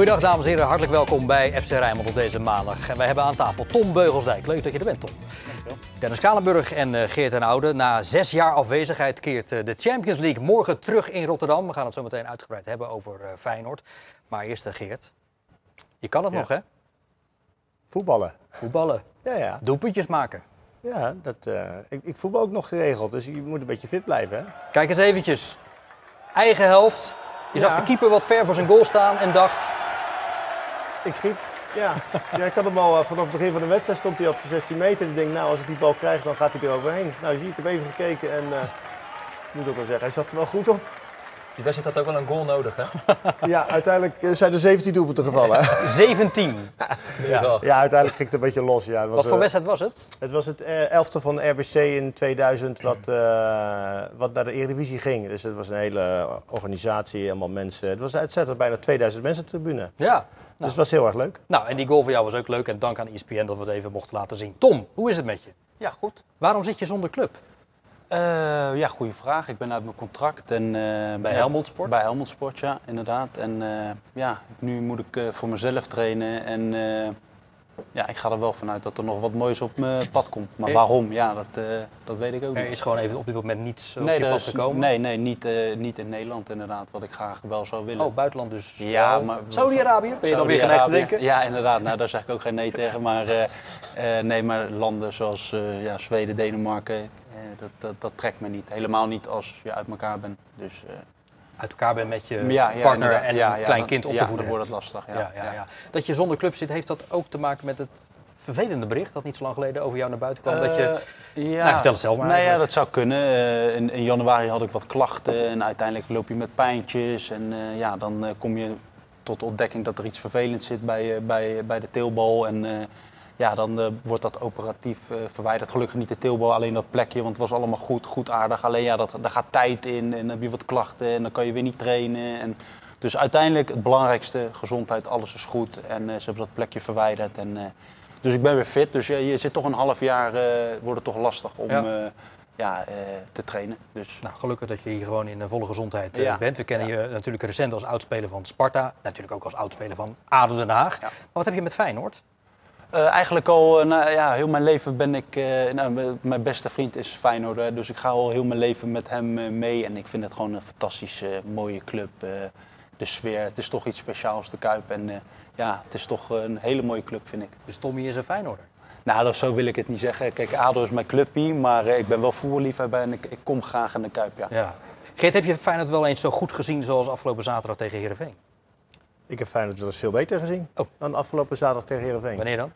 Goedendag dames en heren, hartelijk welkom bij FC Rijnmond op deze maandag. En wij hebben aan tafel Tom Beugelsdijk. Leuk dat je er bent, Tom. Dennis Kalenburg en eh, Geert ten Oude. Na zes jaar afwezigheid keert eh, de Champions League morgen terug in Rotterdam. We gaan het zo meteen uitgebreid hebben over eh, Feyenoord. Maar eerst Geert. Je kan het Ja. nog, hè? Voetballen. Voetballen. Ja, ja. Doelpuntjes maken. ja dat, ik, ik voetbal ook nog geregeld, dus je moet een beetje fit blijven. Hè? Kijk eens eventjes. Eigen helft. Je zag de keeper wat ver voor zijn goal staan en dacht... Ik schiet. Ja. ja, ik had hem al eh, vanaf het begin van de wedstrijd stond hij op zijn 16 meter. Ik denk, nou, als ik die bal krijg, dan gaat hij er overheen. Nou, zie je, ik heb even gekeken en eh, ik moet ook wel zeggen, hij zat er wel goed op. Die wedstrijd had ook wel een goal nodig, hè? Ja, uiteindelijk eh, zijn er 17 doelpunten gevallen. 17. ja. ja, uiteindelijk ging het een beetje los. Ja, het was, Wat voor wedstrijd was het? Het was het elfte van RBC in 2000 wat, eh, wat naar de Eredivisie ging. Dus het was een hele organisatie, allemaal mensen. Het was uitzettend bijna 2000 mensen tribune. Ja. Dus het was heel erg leuk. Nou, en die goal voor jou was ook leuk. En dank aan ESPN dat we het even mochten laten zien. Tom, hoe is het met je? Ja, goed. Waarom zit je zonder club? Eh, ja, goede vraag. Ik ben uit mijn contract. En, eh, Bij Helmond Sport? Bij Helmond Sport, ja, inderdaad. En eh, ja, nu moet ik eh, voor mezelf trainen. En eh, ja, ik ga er wel vanuit dat er nog wat moois op mijn pad komt. Maar Eh, waarom? Ja, dat, eh, dat weet ik ook Er niet. is gewoon even op dit moment niets op nee, je pad gekomen. nee, nee niet, eh, niet in Nederland inderdaad. Wat ik graag wel zou willen. Oh, buitenland dus. Ja, wel. maar- Saudi-Arabië? Ben je dan weer geneigd te denken? Ja, inderdaad. Nou, daar zeg ik ook geen nee tegen. Maar, nee, maar landen zoals ja, Zweden, Denemarken, dat, dat, dat trekt me niet. Helemaal niet als je uit elkaar bent. Dus, Uit elkaar bent met je ja, ja, partner en Ja, een ja, klein kind op ja, te voeden dan wordt het lastig. Ja, ja, ja. Dat je zonder club zit, heeft dat ook te maken met het vervelende bericht dat niet zo lang geleden over jou naar buiten kwam? dat je... Eh, ja. Nou, vertel het zelf maar Nou ja, dat zou kunnen. Eh, in, in januari had ik wat klachten en uiteindelijk loop je met pijntjes. En eh, ja, dan kom je tot de ontdekking dat er iets vervelends zit bij, bij, bij de teelbal. En ja, dan eh, wordt dat operatief eh, verwijderd. Gelukkig niet de teelbal, alleen dat plekje, want het was allemaal goed, goed aardig. Alleen ja, dat, daar gaat tijd in en dan heb je wat klachten en dan kan je weer niet trainen. En, dus uiteindelijk het belangrijkste, gezondheid, alles is goed. En eh, ze hebben dat plekje verwijderd. En, dus ik ben weer fit. Dus je zit toch een half jaar, wordt het toch lastig om Ja. ja. te trainen. Dus Nou, gelukkig dat je hier gewoon in volle gezondheid Ja. bent. We kennen Ja. je natuurlijk recent als oudspeler van Sparta. Natuurlijk ook als oudspeler van ADO Den Haag. Ja. Maar wat heb je met Feyenoord? Eh, eigenlijk al, eh, nou, ja, heel mijn leven ben ik, eh, nou, mijn beste vriend is Feyenoord, dus ik ga al heel mijn leven met hem mee. En ik vind het gewoon een fantastische, mooie club. de sfeer, het is toch iets speciaals, de Kuip. En ja, het is toch een hele mooie club, vind ik. Dus Tommy is een Feyenoorder. Nou, dat, zo wil ik het niet zeggen. Kijk, ADO is mijn clubpie, maar ik ben wel voetballiefhebber en ik, ik kom graag in de Kuip, ja. Ja. Geert, heb je Feyenoord wel eens zo goed gezien zoals afgelopen zaterdag tegen Heerenveen? Ik heb Feyenoord wel eens veel beter gezien Oh. dan afgelopen zaterdag tegen Heerenveen. Wanneer dan?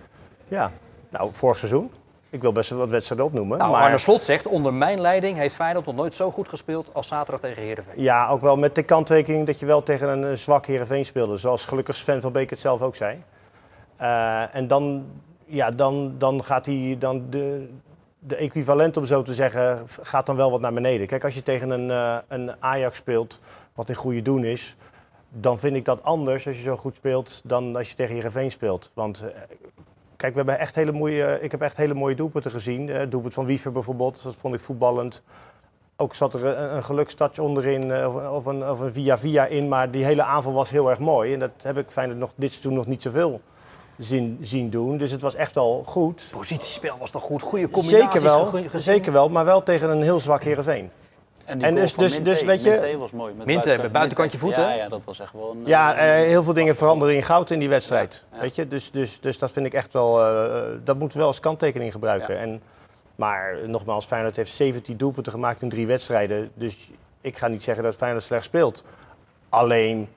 Ja, nou, vorig seizoen. Ik wil best wel wat wedstrijden opnoemen. Nou, maar Arne Slot zegt, onder mijn leiding heeft Feyenoord nog nooit zo goed gespeeld als zaterdag tegen Heerenveen. Ja, ook wel met de kanttekening dat je wel tegen een zwak Heerenveen speelde. Zoals gelukkig Sven van Beek het zelf ook zei. Eh, en dan, ja, dan, dan gaat hij dan de, de equivalent, om zo te zeggen, gaat dan wel wat naar beneden. Kijk, als je tegen een, eh, een Ajax speelt, wat in goede doen is, dan vind ik dat anders als je zo goed speelt dan als je tegen Heerenveen speelt. Want eh, kijk, we hebben echt hele mooie, ik heb echt hele mooie doelpunten gezien. Het doelpunt van Wiever bijvoorbeeld, dat vond ik voetballend. Ook zat er een, een gelukstouch onderin eh, of, of een, of een via-via in, maar die hele aanval was heel erg mooi. En dat heb ik Feyenoord nog dit seizoen nog niet zoveel zien, zien doen. Dus het was echt wel goed. Positiespel was toch goed? Goede combinaties Zeker wel, zeker wel, maar wel tegen een heel zwak Heerenveen. En, die En goal dus- van dus- dus weet je- Minte was mooi. Met Minte, met buitenkantje voeten? Ja, ja, dat was echt wel een... Ja, eh, eh, heel veel dingen veranderen in goud in die wedstrijd. Ja, ja. Weet je? Dus, dus, dus dat vind ik echt wel, eh, dat moeten we wel als kanttekening gebruiken. Ja. En, maar nogmaals, Feyenoord heeft 17 doelpunten gemaakt in drie wedstrijden. Dus ik ga niet zeggen dat Feyenoord slecht speelt. Alleen,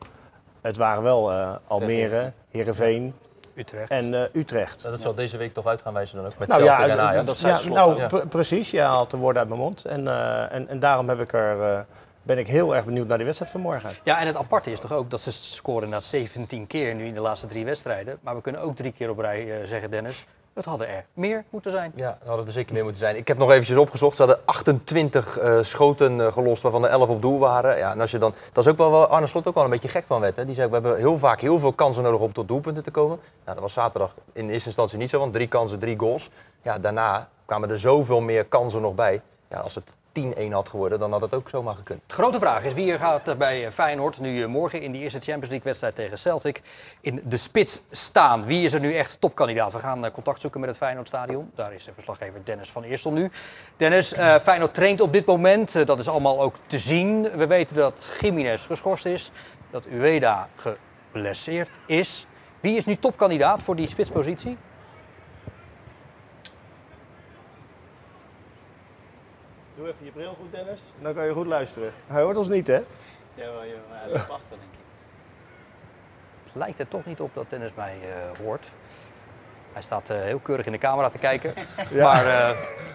het waren wel eh, Almere, Heerenveen Utrecht. en eh, Utrecht. Dat zal deze week toch uit gaan wijzen dan ook. Met Nou Celtic ja, en Ajax. dat ja, nou, ook. Ja. pre- precies. Ja, haalt de woorden uit mijn mond. En, eh, en, en daarom heb ik er, eh, ben ik heel erg benieuwd naar die wedstrijd van morgen. Ja, en het aparte is toch ook dat ze scoren na 17 keer nu in de laatste drie wedstrijden. Maar we kunnen ook drie keer op rij eh, zeggen, Dennis, Het hadden er meer moeten zijn. Ja, dat hadden er zeker meer moeten zijn. Ik heb nog eventjes opgezocht. Ze hadden 28 eh, schoten eh, gelost, waarvan er 11 op doel waren. Ja, en als je dan, dat is ook wel waar Arne Slot ook wel een beetje gek van werd. Hè? Die zei, we hebben heel vaak heel veel kansen nodig om tot doelpunten te komen. Nou, dat was zaterdag in eerste instantie niet zo, want drie kansen, drie goals. Ja, daarna kwamen er zoveel meer kansen nog bij. Ja, als het 10-1 had geworden, dan had het ook zomaar gekund. De grote vraag is wie er gaat bij Feyenoord nu eh, morgen in die eerste Champions League wedstrijd tegen Celtic in de spits staan. Wie is er nu echt topkandidaat? We gaan eh, contact zoeken met het Feyenoord stadion. Daar is de verslaggever Dennis van Eerstel nu. Dennis, eh, Feyenoord traint op dit moment. Dat is allemaal ook te zien. We weten dat Jiménez geschorst is, dat Ueda geblesseerd is. Wie is nu topkandidaat voor die spitspositie? Doe even je bril goed, Dennis. Dan kan je goed luisteren. Hij hoort ons niet, hè? Ja, wel, ja, hij loopt achter, denk ik. Lijkt er toch niet op dat Dennis mij eh, hoort. Hij staat eh, heel keurig in de camera te kijken. Maar eh,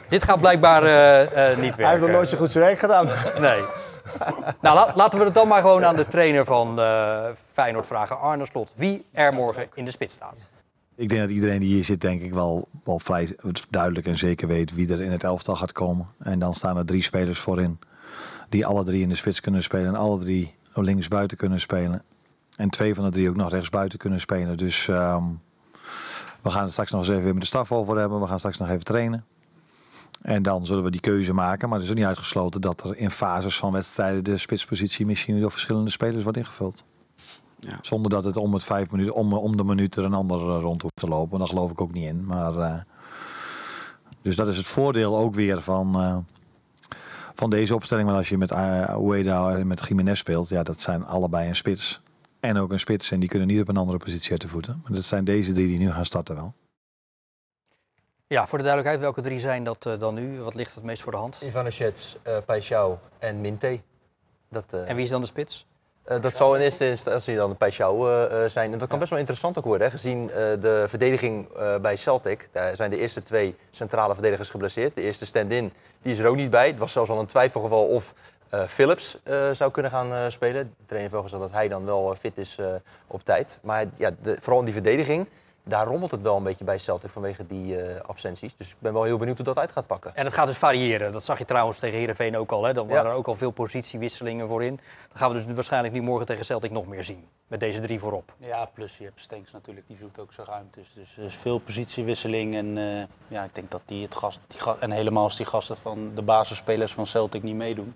dit gaat blijkbaar eh, eh, niet werken. Hij heeft nog nooit zo goed zijn werk gedaan. Nee. nou, la- laten we het dan maar gewoon aan de trainer van eh, Feyenoord vragen, Arne Slot. Wie er morgen in de spits staat. Ik denk dat iedereen die hier zit, denk ik wel, wel vrij duidelijk en zeker weet wie er in het elftal gaat komen. En dan staan er drie spelers voorin. Die alle drie in de spits kunnen spelen. En alle drie links buiten kunnen spelen. En twee van de drie ook nog rechts buiten kunnen spelen. Dus ehm, we gaan het straks nog eens even weer met de staf over hebben. We gaan straks nog even trainen. En dan zullen we die keuze maken. Maar het is ook niet uitgesloten dat er in fases van wedstrijden de spitspositie misschien door verschillende spelers wordt ingevuld. Ja. Zonder dat het om, het vijf minuten, om, om de minuut er een ander eh, rond hoeft te lopen. Daar geloof ik ook niet in. Maar, eh, dus dat is het voordeel ook weer van, eh, van deze opstelling. Maar als je met uh, Ueda en met Jiménez speelt, ja, dat zijn allebei een spits. En ook een spits. En die kunnen niet op een andere positie uit de voeten. Maar dat zijn deze drie die nu gaan starten wel. Ja, voor de duidelijkheid, welke drie zijn dat eh, dan nu? Wat ligt het meest voor de hand? Ivanishets, uh, Paixão en Minte. Dat, eh, En wie is dan de spits? Eh, dat zal in eerste instantie dan Paixão eh, eh, zijn. En dat kan best wel interessant ook worden, hè, gezien de verdediging bij Celtic. Daar zijn de eerste twee centrale verdedigers geblesseerd. De eerste stand-in die is er ook niet bij. Het was zelfs al een twijfelgeval of Phillips eh, zou kunnen gaan spelen. De trainer heeft wel gezegd dat hij dan wel fit is op tijd. Maar ja, de, vooral in die verdediging, daar rommelt het wel een beetje bij Celtic vanwege die eh, absenties. Dus ik ben wel heel benieuwd hoe dat uit gaat pakken. En het gaat dus variëren. Dat zag je trouwens tegen Heerenveen ook al. Hè? Dan waren Ja. er ook al veel positiewisselingen voorin. Dan gaan we dus waarschijnlijk nu morgen tegen Celtic nog meer zien. Met deze drie voorop. Ja, plus je hebt Stenks natuurlijk, die zoekt ook zijn ruimtes. Dus er is veel positiewisseling. En eh, ja, ik denk dat die het gast, die ga- en helemaal als die gasten van de basisspelers van Celtic niet meedoen,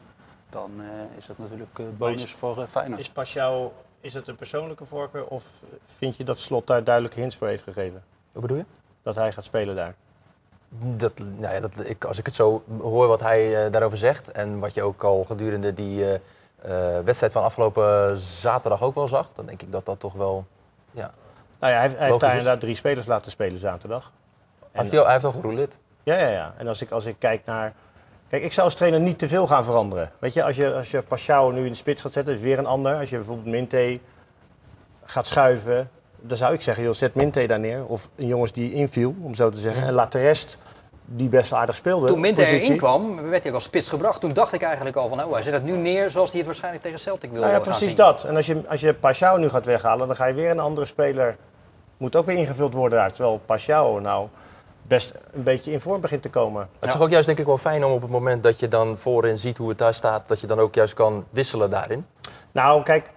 dan eh, is dat natuurlijk bonus voor Feyenoord. Is Paschal, is het een persoonlijke voorkeur of vind je dat Slot daar duidelijke hints voor heeft gegeven? Wat bedoel je? Dat hij gaat spelen daar? Dat, nou ja, dat, ik, als ik het zo hoor wat hij eh, daarover zegt en wat je ook al gedurende die eh, eh, wedstrijd van afgelopen zaterdag ook wel zag, dan denk ik dat dat toch wel... Ja. Nou ja, hij, heeft- hij heeft daar is. inderdaad drie spelers laten spelen zaterdag. Hij heeft, al- hij heeft al gerouleerd. Ja, ja, ja. En als ik, als ik kijk naar... Kijk, ik zou als trainer niet te veel gaan veranderen. Weet je, als je, als je nu in de spits gaat zetten, is weer een ander. Als je bijvoorbeeld Minte gaat schuiven, dan zou ik zeggen, joh, zet Minte daar neer. Of een jongens die inviel, om zo te zeggen. En laat de rest, die best aardig speelde, Toen Minte positie. erin kwam, werd hij ook als spits gebracht. Toen dacht ik eigenlijk al van, oh, hij zet het nu neer zoals hij het waarschijnlijk tegen Celtic wil Nou ja, precies zien. dat. En als je, als je nu gaat weghalen, dan ga je weer een andere speler... Moet ook weer ingevuld worden daar. Terwijl Paschal nou best een beetje in vorm begint te komen. Het is toch ook juist denk ik wel fijn om op het moment dat je dan voorin ziet hoe het daar staat, dat je dan ook juist kan wisselen daarin. Nou, kijk,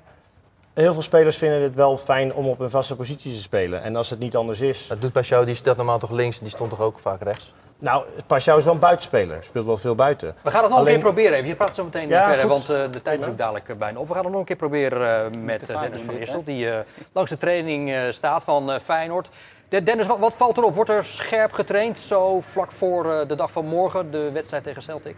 heel veel spelers vinden het wel fijn om op een vaste positie te spelen. En als het niet anders is... Dat doet Paixão, die staat normaal toch links, die stond toch ook vaak rechts. Nou, Paschal is wel een buitenspeler. Speelt wel veel buiten. We gaan het nog Alleen- een keer proberen even. Je praat zo meteen Ja, verder, goed. want eh, de tijd is ook dadelijk eh, bijna op. We gaan het nog een keer proberen eh, met Dennis van hè? die eh, langs de training eh, staat van eh, Feyenoord. De- Dennis, wat, wat valt erop? Wordt er scherp getraind zo vlak voor eh, de dag van morgen, de wedstrijd tegen Celtic?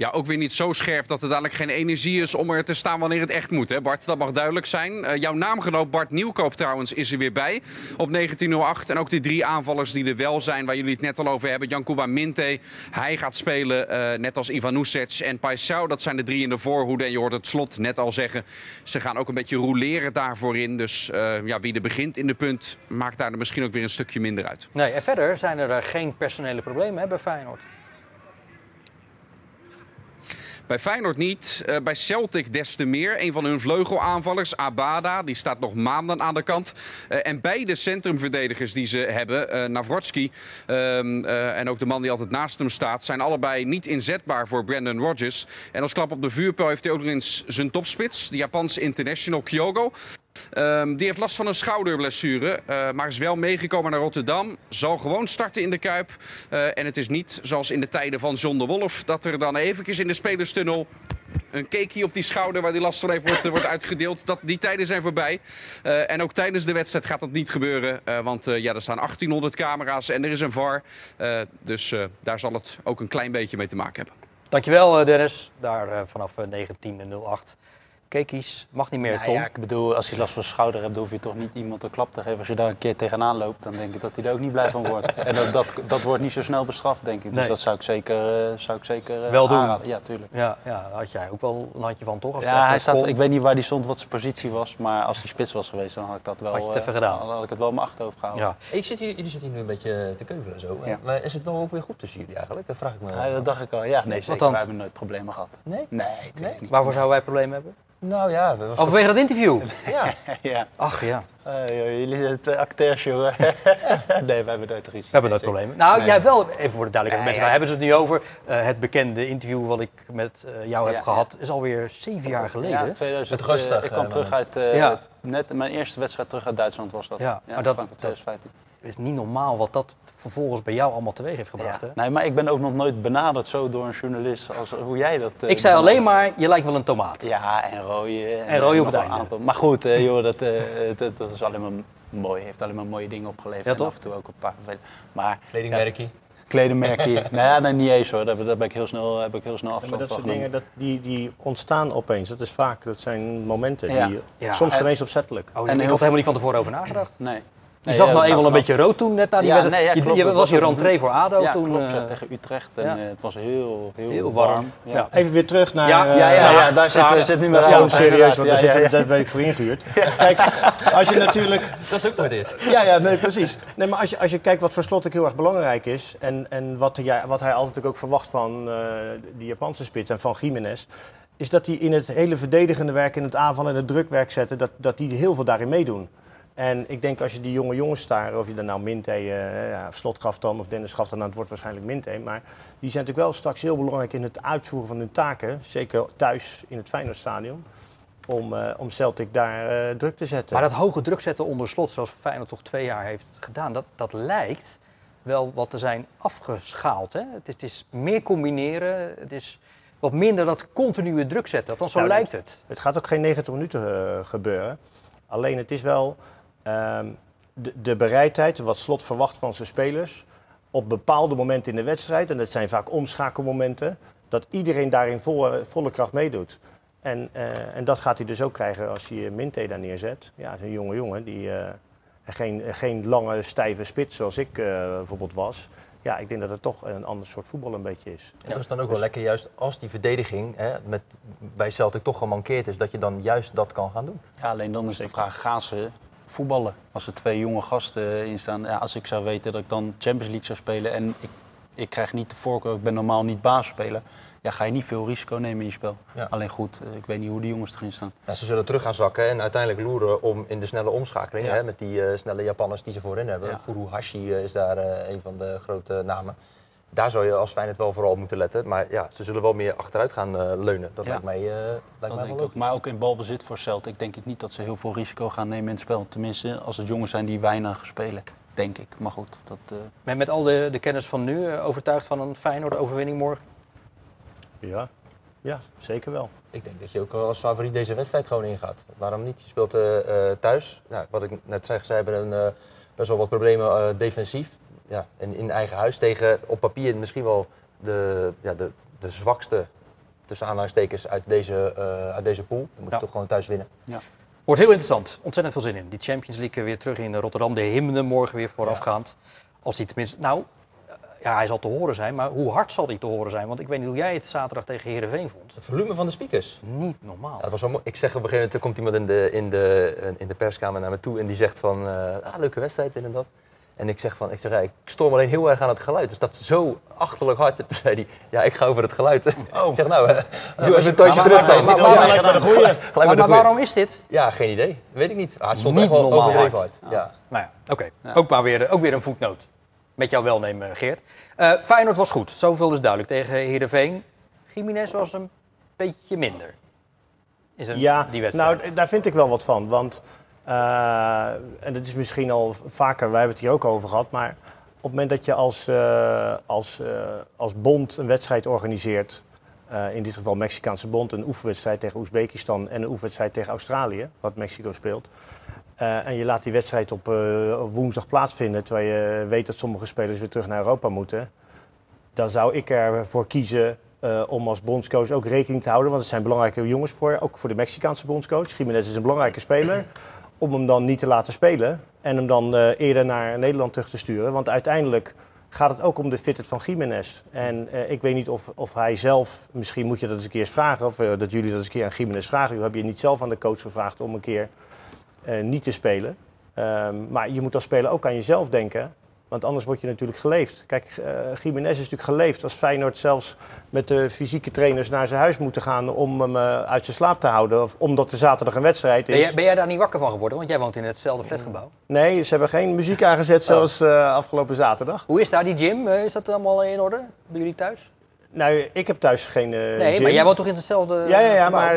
Ja, ook weer niet zo scherp dat er dadelijk geen energie is om er te staan wanneer het echt moet. Hè Bart, dat mag duidelijk zijn. Eh, jouw naamgenoot Bart Nieuwkoop trouwens is er weer bij op 1908. En ook die drie aanvallers die er wel zijn, waar jullie het net al over hebben. Jankuba Minte, hij gaat spelen eh, net als Ivan en Paisao. Dat zijn de drie in de voorhoede. En je hoort het slot net al zeggen, ze gaan ook een beetje roleren daarvoor in. Dus eh, ja, wie er begint in de punt, maakt daar misschien ook weer een stukje minder uit. Nee, en verder zijn er geen personele problemen hè, bij Feyenoord. Bij Feyenoord niet. Eh, bij Celtic des te meer. Een van hun vleugelaanvallers, Abada, die staat nog maanden aan de kant. Eh, en beide centrumverdedigers die ze hebben, uh, en ook de man die altijd naast hem staat, zijn allebei niet inzetbaar voor Brandon Rodgers. En als klap op de vuurpijl heeft hij ook nog eens zijn topspits, de Japanse international Kyogo. Um, die heeft last van een schouderblessure, uh, maar is wel meegekomen naar Rotterdam. Zal gewoon starten in de Kuip. Uh, en het is niet zoals in de tijden van John de Wolf... dat er dan eventjes in de spelerstunnel een cakeje op die schouder... waar die last van heeft wordt, wordt uitgedeeld. Dat, die tijden zijn voorbij. Uh, en ook tijdens de wedstrijd gaat dat niet gebeuren. want ja, er staan 1800 camera's en er is een VAR. dus daar zal het ook een klein beetje mee te maken hebben. Dankjewel Dennis, daar vanaf 1908. Kekies mag niet meer, Nou Tom. ja, ik bedoel, als je last van schouder hebt, dan hoef je toch niet iemand een klap te geven. Als je daar een keer tegenaan loopt, dan denk ik dat hij er ook niet blij van wordt. en dat, dat, dat wordt niet zo snel bestraft, denk ik. Dus Nee. dat zou ik zeker, eh, zou ik zeker eh, Wel doen. aanraden. Ja, tuurlijk. Ja, ja, had jij ook wel een handje van, toch? Als Ja, even hij staat, kon. ik weet niet waar die stond, wat zijn positie was. Maar als hij spits was geweest, dan had ik dat wel, Had je het eh, even gedaan. Dan had ik het wel in mijn achterhoofd gehouden. Ja. Ik zit hier, jullie zitten hier nu een beetje te keuvelen zo. Ja. Maar is het wel ook weer goed tussen jullie eigenlijk? Dat vraag ik me. Ja, dat dacht ik al. Ja, nee, zeker. dan? Wij hebben nooit problemen gehad. Nee? Nee, natuurlijk niet. Waarvoor zouden wij problemen hebben? Nou ja, we was Oh, dat interview? ja. ja. Ach ja, Eh, joh, jullie zijn twee acteurs, jongen. nee, wij hebben nooit ruzie. we hebben nooit Nee, problemen. Nou, Nee. jij wel, even voor de duidelijkheid, Nee, mensen, ja. hebben het nu over. Eh, het bekende interview wat ik met eh, jou heb Ja, gehad, is alweer zeven jaar geleden. Ja, 2000, Het rustig, eh, ik kwam terug uit, Ja. net mijn eerste wedstrijd terug uit Duitsland was dat. Ja, ja maar dat- Frankrijk dat- 2015. Het is niet normaal wat dat vervolgens bij jou allemaal teweeg heeft gebracht. Hè? Nee, maar ik ben ook nog nooit benaderd zo door een journalist als hoe jij dat. eh, Ik zei alleen maar, je lijkt wel een tomaat. Ja, en rooien. En rooien op nog het einde. aantal- Maar goed, eh, joh, dat, eh, dat, dat is alleen maar mooi. Heeft alleen maar mooie dingen opgeleverd. Ja, en toch? af en toe ook een paar. Maar Kledingmerkie. nou ja, nee, niet eens hoor. Daar, ben ik heel snel, heb ik heel snel Ja, afstand maar dat soort dingen dat, die, die ontstaan opeens. Dat is vaak, dat zijn momenten. Ja. Die, Ja. Soms En- geen eens opzettelijk. Oh, En ik had helemaal niet van tevoren over nagedacht. Nee. Je zag nou eenmaal een beetje rood toen, net na die Ja, wedstrijd. nee, ja, Je- was je rentree voor ADO Ja, toen. klopt, ja, eh, tegen Utrecht. En ja. eh, het was heel, heel, Heel warm. Ja. Ja. Even weer terug naar... Ja, eh, Ja, ja, ja, Graag, daar zit, zit nu is gewoon Ja, serieus, want daar, Ja, zit, ja, daar ben ik voor ingehuurd. Kijk, als je natuurlijk... Dat is ook voor het eerst. Ja, ja, nee, precies. Nee, maar als je, als je kijkt wat voor Slottek heel erg belangrijk is... en, en wat, hij, wat hij altijd ook verwacht van eh die Japanse spits en van Jiménez... is dat hij in het hele verdedigende werk, in het aanvallen en het drukwerk zetten... dat, dat die heel veel daarin meedoen. En ik denk als je die jonge jongens daar, of je dan nou Minte, eh, ja, Slot gaf dan, of Dennis gaf dan, nou, het wordt waarschijnlijk Minte. Maar die zijn natuurlijk wel straks heel belangrijk in het uitvoeren van hun taken. Zeker thuis in het Feyenoordstadion. Om, eh, om Celtic daar eh, druk te zetten. Maar dat hoge druk zetten onder slot, zoals Feyenoord toch twee jaar heeft gedaan, dat, dat lijkt wel wat te zijn afgeschaald. Hè? Het, is, het is meer combineren, het is wat minder dat continue druk zetten. Althans, zo Nou, lijkt het. Het gaat ook geen 90 minuten gebeuren. Alleen het is wel de, de bereidheid, wat Slot verwacht van zijn spelers. Op bepaalde momenten in de wedstrijd, en dat zijn vaak omschakelmomenten, dat iedereen daarin volle, volle kracht meedoet. En, eh, en dat gaat hij dus ook krijgen als hij Minte daar neerzet. Ja, het is een jonge jongen die eh, geen, geen lange stijve spits zoals ik eh, bijvoorbeeld was. Ja, ik denk dat het toch een ander soort voetbal een beetje is. En dat is dan ook wel lekker, juist als die verdediging hè, met, bij Celtic toch gemankeerd is, dat je dan juist dat kan gaan doen. Ja, alleen dan is de vraag, gaan ze voetballen? Als er twee jonge gasten in staan. Ja, als ik zou weten dat ik dan Champions League zou spelen en ik, ik krijg niet de voorkeur, ik ben normaal niet baasspeler. Ja, ga je niet veel risico nemen in je spel. Ja. Alleen goed, eh, ik weet niet hoe die jongens erin staan. Ja, ze zullen terug gaan zakken en uiteindelijk loeren om in de snelle omschakeling, hè, met die eh, snelle Japanners die ze voorin hebben. Furuhashi eh, is daar een van de grote namen. Daar zou je als Feyenoord wel vooral moeten letten. Maar ja, ze zullen wel meer achteruit gaan eh, leunen. Dat Ja. lijkt mij, eh, lijkt Dat mij denk wel ik ook. logisch. Maar ook in balbezit voor Celtic denk ik niet dat ze heel veel risico gaan nemen in het spel. Tenminste, als het jongens zijn die weinig spelen, denk ik. Maar goed, dat... eh, Met, met al de, de kennis van nu, overtuigd van een Feyenoord overwinning morgen? Ja, ja zeker wel. Ik denk dat je ook als favoriet deze wedstrijd gewoon ingaat. Waarom niet? Je speelt eh, eh, thuis. Nou, wat ik net zeg, ze hebben een, eh, best wel wat problemen eh, defensief. Ja, en in eigen huis tegen op papier misschien wel de, ja, de, de zwakste tussen aanhalingstekens uit deze, eh, uit deze pool. Dan moet je Ja. toch gewoon thuis winnen. Wordt heel interessant. Ontzettend veel zin in. Die Champions League weer terug in Rotterdam. De hymne morgen weer voorafgaand. Als hij tenminste... Nou, eh, ja, hij zal te horen zijn. Maar hoe hard zal hij te horen zijn? Want ik weet niet hoe jij het zaterdag tegen Heerenveen vond. Het volume van de speakers. Niet normaal. Ja, dat was wel. Ik zeg op een gegeven moment, er komt iemand in de, in de, in de perskamer naar me toe en die zegt van, eh, ah, leuke wedstrijd, dit en dat. En ik zeg van, ik zeg, ja, ik storm alleen heel erg aan het geluid. Dus dat is zo achterlijk hard. Toen zei hij, ja, ik ga over het geluid. Ik zeg, nou, eh, doe even een tandje terug maar- maar- waarom is dit? Ja, geen idee. Weet ik niet. Ah, het stond Niet echt wel normaal overdreven hard. hard. Ja. Nou ja, oké. Ook maar weer, ook weer een voetnoot. Met jouw welnemen, Geert. Eh Feyenoord was goed, zoveel is duidelijk. Tegen Heerenveen. Jiménez was een beetje minder. Is een, Ja, die wedstrijd. nou, daar vind ik wel wat van. Want, en dat is misschien al vaker, wij hebben het hier ook over gehad. Maar op het moment dat je als, eh, als, eh, als bond een wedstrijd organiseert. eh, in dit geval Mexicaanse bond, een oefenwedstrijd tegen Oezbekistan en een oefenwedstrijd tegen Australië, wat Mexico speelt. Eh, en je laat die wedstrijd op, eh, woensdag plaatsvinden, terwijl je weet dat sommige spelers weer terug naar Europa moeten. Dan zou ik ervoor kiezen eh, om als bondscoach ook rekening te houden. Want het zijn belangrijke jongens voor, ook voor de Mexicaanse bondscoach. Jiménez is een belangrijke speler. Om hem dan niet te laten spelen en hem dan eh, eerder naar Nederland terug te sturen. Want uiteindelijk gaat het ook om de fitheid van Jiménez. En eh, ik weet niet of, of hij zelf, misschien moet je dat eens een keer vragen. Of eh, dat jullie dat eens een keer aan Jiménez vragen. U heb je niet zelf aan de coach gevraagd om een keer niet te spelen. Ehm, maar je moet als speler ook aan jezelf denken. Want anders word je natuurlijk geleefd. Kijk, eh Jiménez is natuurlijk geleefd als Feyenoord zelfs met de fysieke trainers naar zijn huis moeten gaan om hem eh, uit zijn slaap te houden. Of omdat er zaterdag een wedstrijd is. Ben jij, ben jij daar niet wakker van geworden? Want jij woont in hetzelfde flatgebouw. Nee, ze hebben geen muziek aangezet zoals eh, afgelopen zaterdag. Hoe is daar die gym? Is dat allemaal in orde bij jullie thuis? Nou, ik heb thuis geen eh nee, gym. maar jij woont toch in hetzelfde Ja, ja, ja gebouw? maar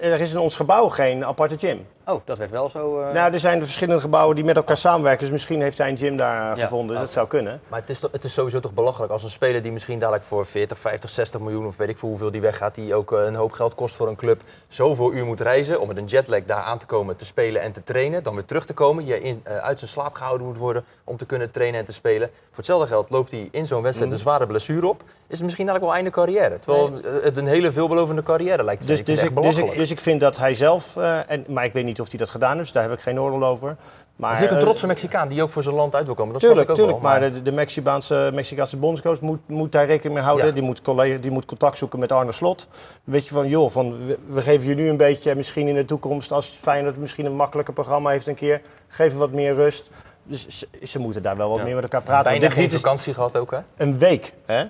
er is in ons gebouw geen aparte gym. Oh, dat werd wel zo... eh, Nou, er zijn verschillende gebouwen die met elkaar samenwerken. Dus misschien heeft hij een gym daar Ja, eh, gevonden. Dus dat zou kunnen. Maar het is, toch- het is sowieso toch belachelijk als een speler die misschien dadelijk voor 40, 50, 60 miljoen of weet ik veel hoeveel die weggaat, die ook eh, een hoop geld kost voor een club, zoveel uur moet reizen om met een jetlag daar aan te komen, te spelen en te trainen, dan weer terug te komen, je in, uit zijn slaap gehouden moet worden om te kunnen trainen en te spelen. Voor hetzelfde geld loopt hij in zo'n wedstrijd Mhm. een zware blessure op, is het misschien eigenlijk wel einde carrière. Terwijl het een hele veelbelovende carrière lijkt te zijn. Dus, Ik vind dus, het ik, echt dus, ik, dus ik vind dat hij zelf, eh, en, maar ik weet niet of hij dat gedaan heeft, daar heb ik geen oordeel over. Maar, is ook een eh, trotse Mexicaan die ook voor zijn land uit wil komen. Dat Tuurlijk, ik ook tuurlijk. wel. Maar de, de Mexicaanse, Mexicaanse bondscoach moet, moet daar rekening mee houden. Ja. Die, moet collega, die moet contact zoeken met Arne Slot. Weet je van, joh, van, we, we geven je nu een beetje, misschien in de toekomst, als Feyenoord misschien een makkelijker programma heeft een keer, geven wat meer rust. Dus ze, ze moeten daar wel wat Ja. meer met elkaar praten. Bijna Want geen vakantie gehad ook, hè? een week, hè?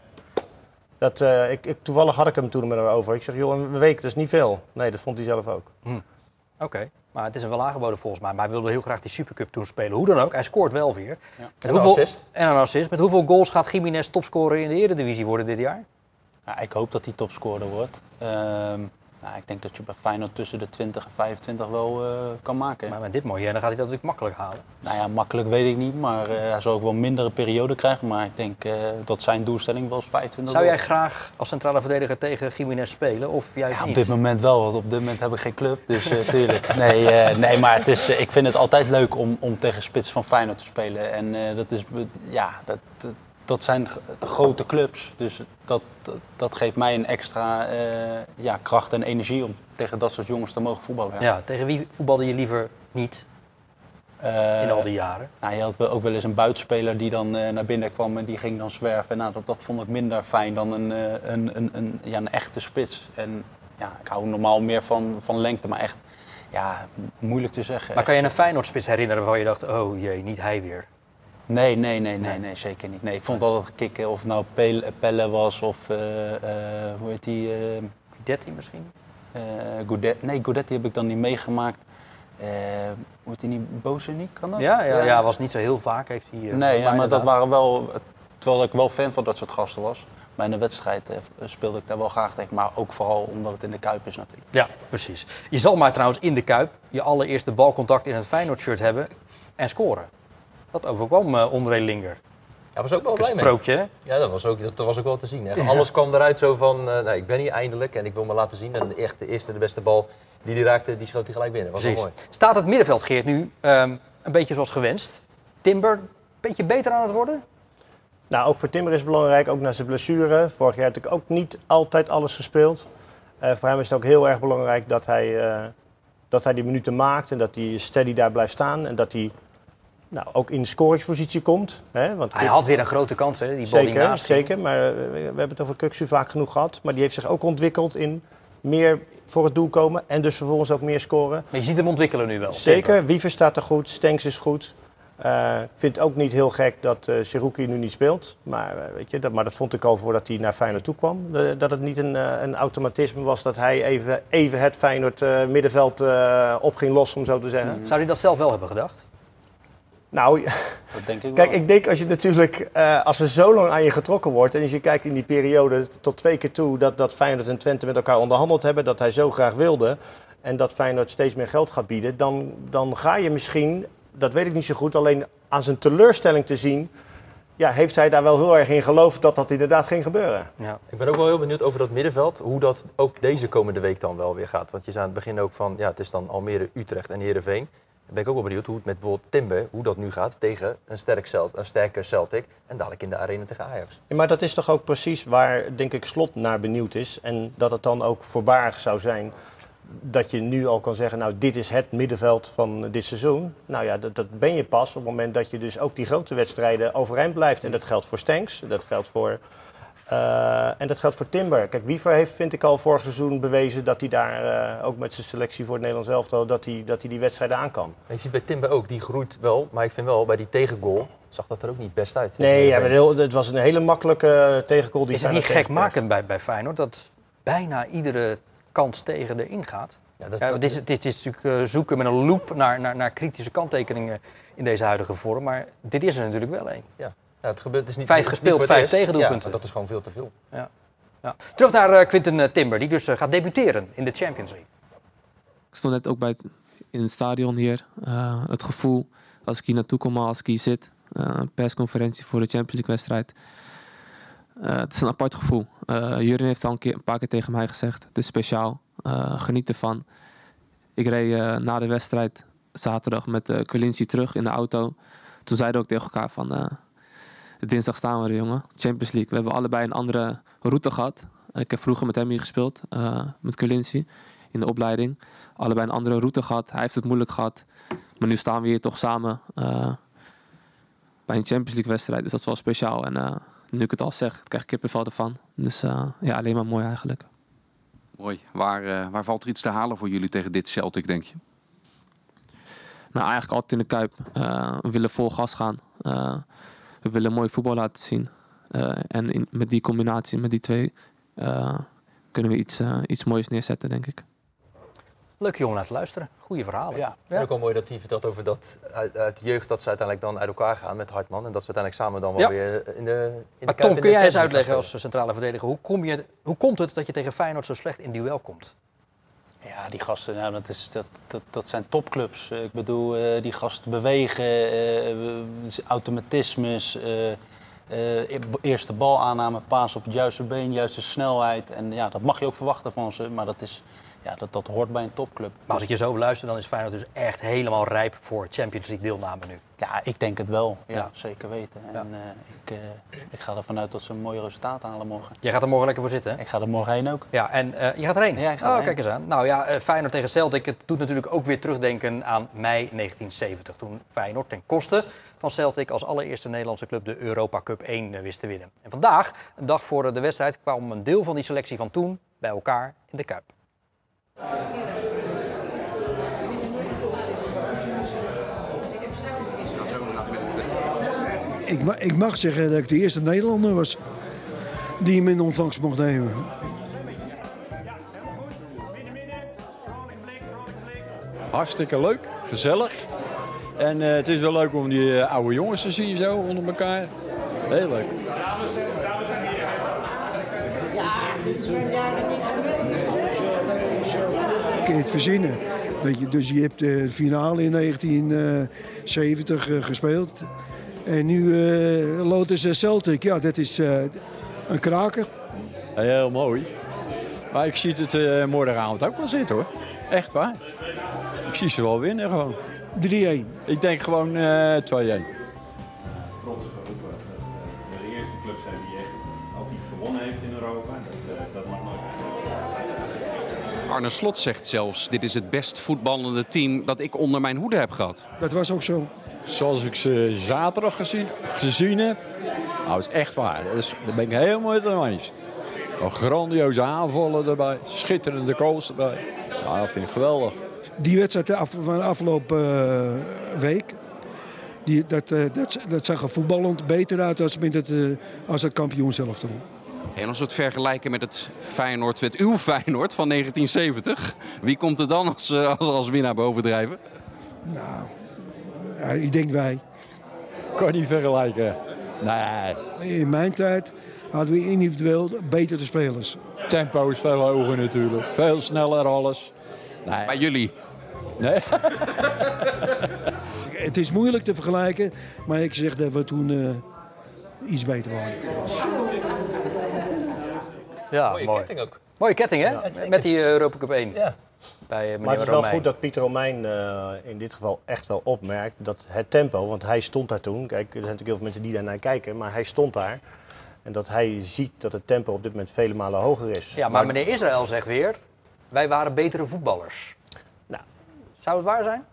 Dat, eh, ik, ik, toevallig had ik hem toen met hem over. Ik zeg, joh, een week, dat is niet veel. Nee, dat vond hij zelf ook. Oké, maar het is hem wel aangeboden volgens mij. Maar hij wilde heel graag die Supercup toen spelen. Hoe dan ook, hij scoort wel weer. Met En een hoeveel, assist. En een assist. Met hoeveel goals gaat Jiménez topscorer in de Eredivisie worden dit jaar? Ja, ik hoop dat hij topscorer wordt. Ehm, nou, ik denk dat je bij Feyenoord tussen de 20 en 25 wel eh, kan maken. Maar met dit mooie, dan gaat hij dat natuurlijk makkelijk halen. Nou ja, makkelijk weet ik niet, maar eh, hij zal ook wel mindere periode krijgen. Maar ik denk eh, dat zijn doelstelling wel eens 25 Zou jij graag als centrale verdediger tegen Jiménez spelen of juist Ja, op niet? dit moment wel, want op dit moment heb ik geen club, dus tuurlijk. Nee, nee maar het is, ik vind het altijd leuk om, om tegen spits van Feyenoord te spelen. En dat, is, ja, dat, dat, zijn grote clubs, dus dat, dat, dat geeft mij een extra eh, ja, kracht en energie om tegen dat soort jongens te mogen voetballen. Ja. Ja, tegen wie voetbalde je liever niet Eh, in al die jaren? Nou, je had ook wel eens een buitenspeler die dan eh, naar binnen kwam en die ging dan zwerven. Nou, dat, dat vond ik minder fijn dan een, een, een, een, ja, een echte spits. En ja, ik hou normaal meer van, van lengte, maar echt ja, moeilijk te zeggen. Maar kan je een Feyenoord-spits herinneren waarvan je dacht, oh jee, niet hij weer? Nee, nee, nee, nee, nee, zeker niet. Nee, ik vond altijd kicken, of het nou Pelle, was of eh, eh, hoe heet die? 13 misschien? Goudet. Nee, Goudetti heb ik dan niet meegemaakt. Hoe heet die niet? Bozeniek, kan dat? Ja, ja, ja, was niet zo heel vaak. Heeft hij, Nee, ja, maar dat waren wel. Terwijl ik wel fan van dat soort gasten was. In de wedstrijd speelde ik daar wel graag tegen. Maar ook vooral omdat het in de Kuip is natuurlijk. Ja, precies. Je zal maar trouwens in de Kuip je allereerste balcontact in een Feyenoord-shirt hebben en scoren. Dat overkwam uh, André Linger. Ja, was ook wel Een blij mee. sprookje, hè? Ja, dat was ook, dat was ook wel te zien. Hè. Alles kwam eruit zo van, eh, nou, ik ben hier eindelijk en ik wil me laten zien. En echt de eerste, de beste bal die hij raakte, die schoot hij gelijk binnen. was wel mooi. Staat het middenveld, Geert, nu ehm, een beetje zoals gewenst? Timber, een beetje beter aan het worden? Nou, ook voor Timber is het belangrijk, ook na zijn blessure. Vorig jaar natuurlijk ook niet altijd alles gespeeld. Eh, voor hem is het ook heel erg belangrijk dat hij, eh, dat hij die minuten maakt en dat hij steady daar blijft staan. En dat hij nou, ook in de scoringspositie komt. Hè? Want Hij had weer een grote kans, hè? Die bal die Zeker, ging. zeker. Maar eh, we hebben het over Kuksu vaak genoeg gehad. Maar die heeft zich ook ontwikkeld in meer voor het doel komen. En dus vervolgens ook meer scoren. Maar je ziet hem ontwikkelen nu wel. Zeker, Wiever staat er goed, Stenks is goed. Eh, ik vind het ook niet heel gek dat uh, Seruki nu niet speelt. Maar, weet je, dat, maar dat vond ik al voordat hij naar Feyenoord toe kwam. dat het niet een, een automatisme was dat hij even, even het Feyenoord middenveld op ging lossen, om zo te zeggen. Zou hij dat zelf wel hebben gedacht? Nou, dat denk ik kijk, wel. ik denk als je natuurlijk, als er zo lang aan je getrokken wordt en als je kijkt in die periode tot twee keer toe dat, dat Feyenoord en Twente met elkaar onderhandeld hebben, dat hij zo graag wilde en dat Feyenoord steeds meer geld gaat bieden, dan, dan ga je misschien dat weet ik niet zo goed. Alleen aan zijn teleurstelling te zien, ja, heeft hij daar wel heel erg in geloofd dat dat inderdaad ging gebeuren. Ja. Ik ben ook wel heel benieuwd over dat middenveld, hoe dat ook deze komende week dan wel weer gaat. Want je zei aan het begin ook van, ja, het is dan Almere, Utrecht en Heerenveen. Ben ik ook wel benieuwd hoe het met bijvoorbeeld Timber, hoe dat nu gaat tegen een, sterk een sterke Celtic en dadelijk in de arena tegen Ajax. Ja, maar dat is toch ook precies waar, denk ik, Slot naar benieuwd is. En dat het dan ook voorbarig zou zijn dat je nu al kan zeggen, nou dit is het middenveld van dit seizoen. Nou ja, dat, dat ben je pas op het moment dat je dus ook die grote wedstrijden overeind blijft. En dat geldt voor Stanks, dat geldt voor... Uh, en dat geldt voor Timber. Kijk, Wiever heeft, vind ik al vorig seizoen bewezen dat hij daar, uh, ook met zijn selectie voor het Nederlands elftal, dat hij, dat hij die wedstrijden aan kan. je ziet bij Timber ook, die groeit wel. Maar ik vind wel, bij die tegengoal zag dat er ook niet best uit. Nee, ja, heel, het was een hele makkelijke tegengoal. Die is het niet gek maken bij, bij Feyenoord dat bijna iedere kans tegen erin gaat. Ja, dat, dit, is, dit, is, natuurlijk zoeken met een loop naar, naar, naar, kritische kanttekeningen in deze huidige vorm. Maar dit is er natuurlijk wel één. Ja. Ja. het gebeurt is niet vijf gespeeld, vijf tegendoelpunten. Ja, dat is gewoon veel te veel. Ja. Ja. Terug naar uh, Quinten eh, Timber, die dus gaat debuteren in de Champions League. Ik stond net ook bij het, in het stadion hier. het gevoel als ik hier naartoe kom, als ik hier zit. een persconferentie voor de Champions League wedstrijd. het is een apart gevoel. Jurin heeft al een, keer, een paar keer tegen mij gezegd. Het is speciaal. Uh, geniet ervan. Ik reed uh, na de wedstrijd zaterdag met uh, terug in de auto. Toen zeiden we ook tegen elkaar van... dinsdag staan we er, jongen. Champions League. We hebben allebei een andere route gehad. Ik heb vroeger met hem hier gespeeld. met Colinci. In de opleiding. Allebei een andere route gehad. Hij heeft het moeilijk gehad. Maar nu staan we hier toch samen... bij een Champions League wedstrijd. Dus dat is wel speciaal. En nu ik het al zeg, krijg ik kippenvel ervan. Dus ja, alleen maar mooi eigenlijk. Mooi. Waar, waar valt er iets te halen voor jullie tegen dit Celtic, denk je? Nou, eigenlijk altijd in de Kuip. We willen vol gas gaan. We willen mooi voetbal laten zien. en in, met die combinatie, met die twee, kunnen we iets, iets moois neerzetten, denk ik. Leuk jongen naar te luisteren. Goeie verhalen. Ja. ja. En ook wel mooi dat hij vertelt over dat uit, uit, de jeugd dat ze uiteindelijk dan uit elkaar gaan met Hartman. En dat ze uiteindelijk samen dan wel ja. weer in de in Maar de Tom, kun jij eens uitleggen als centrale verdediger. Hoe, kom je, hoe komt het dat je tegen Feyenoord zo slecht in duel komt? Ja, die gasten, nou, dat, is, dat, dat, dat zijn topclubs. Ik bedoel, uh, die gasten bewegen, uh, automatismes, uh, eerste balaanname, paas op het juiste been, juiste snelheid. En ja, dat mag je ook verwachten van ze, maar dat is ja, dat, dat hoort bij een topclub. Maar als ik je zo beluister, dan is Feyenoord dus echt helemaal rijp voor Champions League deelname nu. Ja, ik denk het wel. Ja, ja. zeker weten. Ja. En uh, ik, uh, ik ga ervan uit dat ze een mooie resultaat halen morgen. Jij gaat er morgen lekker voor zitten, hè? Ik ga er morgen heen ook. Ja, en uh, je gaat erheen? Ja, ik ga oh, kijk eens aan. Nou ja, Feyenoord tegen Celtic, het doet natuurlijk ook weer terugdenken aan mei 1970. Toen Feyenoord ten koste van Celtic als allereerste Nederlandse club de Europa Cup 1 wist te winnen. En vandaag, een dag voor de wedstrijd, kwam een deel van die selectie van toen bij elkaar in de Kuip. Ik, ma ik mag zeggen dat ik de eerste Nederlander was die hem in ontvangst mocht nemen. Hartstikke leuk, gezellig. En uh, het is wel leuk om die uh, oude jongens te zien zo onder elkaar. Heel leuk. Het verzinnen. Dat je, dus je hebt de finale in 1970 uh, gespeeld. En nu uh, Lotus Celtic, ja, dat is uh, een kraker. Heel mooi. Maar ik zie het uh, morgenavond ook wel zitten hoor. Echt waar. Ik zie ze wel winnen gewoon. 3-1. Ik denk gewoon 2-1. Arne Slot zegt zelfs: dit is het best voetballende team dat ik onder mijn hoede heb gehad. Dat was ook zo. Zoals ik ze zaterdag gezien, gezien heb. Nou, het is echt waar. Dus, daar ben ik helemaal hem eens. Een grandioze aanvallen erbij. Schitterende goals erbij. Ja, dat vind ik geweldig. Die wedstrijd van de afgelopen uh, week. Die, dat, eh, dat, dat zag er voetballend beter uit als, het, eh, als het kampioen zelf toen. En als we het vergelijken met het Feyenoord, met uw Feyenoord van 1970. Wie komt er dan als, eh, als, als winnaar bovendrijven? Nou, ja, ik denk wij. Kan niet vergelijken. Nee. In mijn tijd hadden we individueel betere spelers. Tempo is veel hoger natuurlijk. Veel sneller alles. Nee. Bij jullie? Nee. Het is moeilijk te vergelijken, maar ik zeg dat we toen eh, iets beter waren. Ja, Mooie mooi. ketting ook. Mooie ketting, hè? Met die eh, Europa Cup 1. Ja. Bij eh, Maar het is wel Romein. goed dat Pieter Romein eh, in dit geval echt wel opmerkt dat het tempo, want hij stond daar toen. Kijk, er zijn natuurlijk heel veel mensen die daarnaar kijken, maar hij stond daar. En dat hij ziet dat het tempo op dit moment vele malen hoger is. Ja, maar meneer Israël zegt weer, wij waren betere voetballers. Nou. Zou het waar zijn?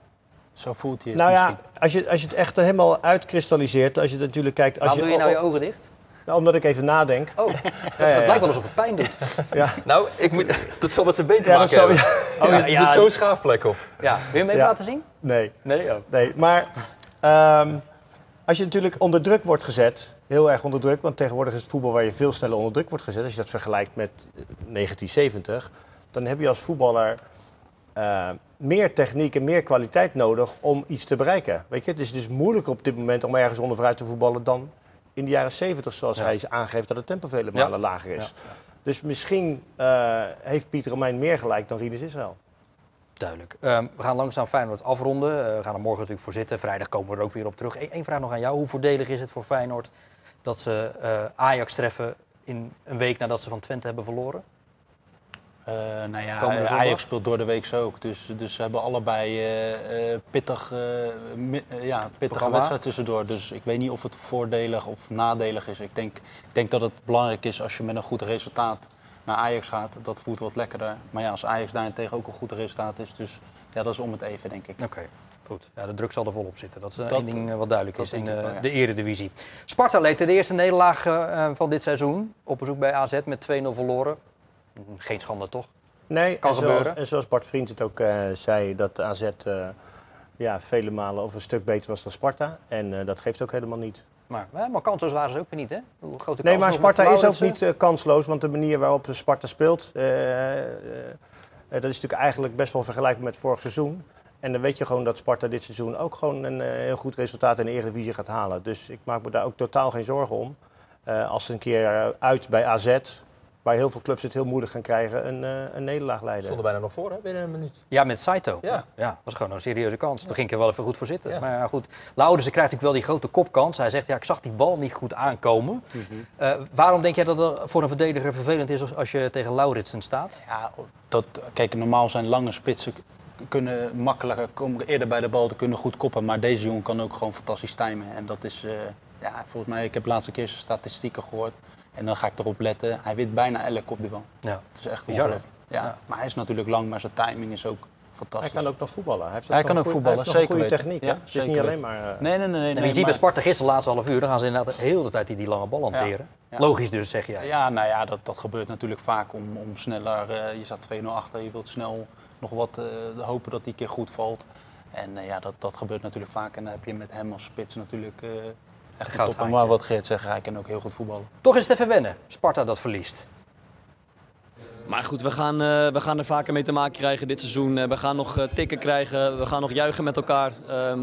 Zo voelt hij het Nou ja, als je, als je het echt helemaal uitkristalliseert, als je natuurlijk kijkt... Als Waarom doe je nou je ogen dicht? Nou, omdat ik even nadenk. Oh, Ja, het ja, ja. lijkt wel alsof het pijn doet. Ja. Nou, ik moet, dat zal met zijn been te Ja, maken zal- hebben. Oh, ja, er zit zo'n schaafplek op. Ja, wil je hem even Ja. laten zien? Nee, Nee, oh. nee. Maar ehm, als je natuurlijk onder druk wordt gezet, heel erg onder druk, want tegenwoordig is het voetbal waar je veel sneller onder druk wordt gezet. Als je dat vergelijkt met eh, 1970, dan heb je als voetballer eh, meer techniek en meer kwaliteit nodig om iets te bereiken. Weet je, het is dus moeilijker op dit moment om ergens onder vooruit te voetballen dan in de jaren 70, zoals hij aangeeft dat het tempo vele malen lager is. Dus misschien eh, heeft Pieter Romein meer gelijk dan Rinus Israël. Duidelijk. Ehm, we gaan langzaam Feyenoord afronden. Eh, we gaan er morgen natuurlijk voor zitten. Vrijdag komen we er ook weer op terug. Eén vraag nog aan jou. Hoe voordelig is het voor Feyenoord dat ze eh, Ajax treffen in een week nadat ze van Twente hebben verloren? Eh, nou ja, eh? Ajax speelt door de week zo ook. Dus, dus ze hebben allebei eh, pittig, ja, pittige wedstrijd tussendoor. Dus ik weet niet of het voordelig of nadelig is. Ik denk, ik denk dat het belangrijk is als je met een goed resultaat naar Ajax gaat. Dat voelt wat lekkerder. Maar ja, als Ajax daarentegen ook een goed resultaat is. Dus ja, dat is om het even, denk ik. Oké, goed. Ja, de druk zal er volop zitten. Dat is Dat- één ding wat duidelijk is in wel, ja. de eredivisie. Sparta leed de eerste nederlaag van dit seizoen. Op bezoek bij AZ met 2-0 verloren. Geen schande, toch? Nee, Kan en zoals, gebeuren. en zoals Bart Vriends het ook eh, zei, dat AZ eh, ja, vele malen of een stuk beter was dan Sparta. En eh, dat geeft ook helemaal niet. Maar, maar kansloos waren ze ook weer niet, hè? Hoe grote Nee, maar Sparta is ook niet kansloos, want de manier waarop Sparta speelt, dat is natuurlijk eigenlijk best wel vergelijkbaar met vorig seizoen. En dan weet je gewoon dat Sparta dit seizoen ook gewoon een heel goed resultaat in de Eredivisie gaat halen. Dus ik maak me daar ook totaal geen zorgen om. Als ze een keer uit bij AZ, waar heel veel clubs het heel moeilijk gaan krijgen, een, eh, een nederlaag Ze leiden. stonden bijna nog voor, hè, binnen een minuut. Ja, met Saito. Ja. ja, dat was gewoon een serieuze kans. Daar ging ik er wel even goed voor zitten. Ja. Maar ja, goed. Laudersen krijgt natuurlijk wel die grote kopkans. Hij zegt, ja, ik zag die bal niet goed aankomen. Mhm. Eh, waarom denk jij dat het voor een verdediger vervelend is als- je tegen Lauritsen staat? Ja, dat, kijk, normaal zijn lange spitsen kunnen makkelijker, komen eerder bij de bal, te kunnen goed koppen. Maar deze jongen kan ook gewoon fantastisch timen. En dat is, eh, ja, volgens mij, ik heb laatste keer zijn statistieken gehoord. En dan ga ik erop letten. Hij wint bijna elk kopduel. Ja. Het is echt. Ja. Ja. Maar hij is natuurlijk lang, maar zijn timing is ook Hij fantastisch. kan ook nog voetballen. Hij, heeft Hij kan ook goeie- voetballen, hij heeft nog een zeker goede techniek. Ja, hè? Het is zeker niet alleen maar... eh, Nee, nee, nee. nee, je ziet bij Sparta gisteren, de laatste half uur, dan gaan ze inderdaad heel de tijd die, die lange bal hanteren. Ja. Logisch dus, zeg jij. Ja, nou ja, dat, dat gebeurt natuurlijk vaak om, om sneller. eh, je staat 2-0 achter, je wilt snel nog wat eh, hopen dat die keer goed valt. En eh, ja, dat, dat gebeurt natuurlijk vaak. En dan heb je met hem als spits natuurlijk eh echt een top. Maar wat Geert zegt, hij kan ook heel goed voetballen. Toch is het even wennen. Sparta dat verliest. Maar goed, we gaan, eh, we gaan er vaker mee te maken krijgen dit seizoen. Eh, we gaan nog eh, tikken krijgen, we gaan nog juichen met elkaar. Ehm,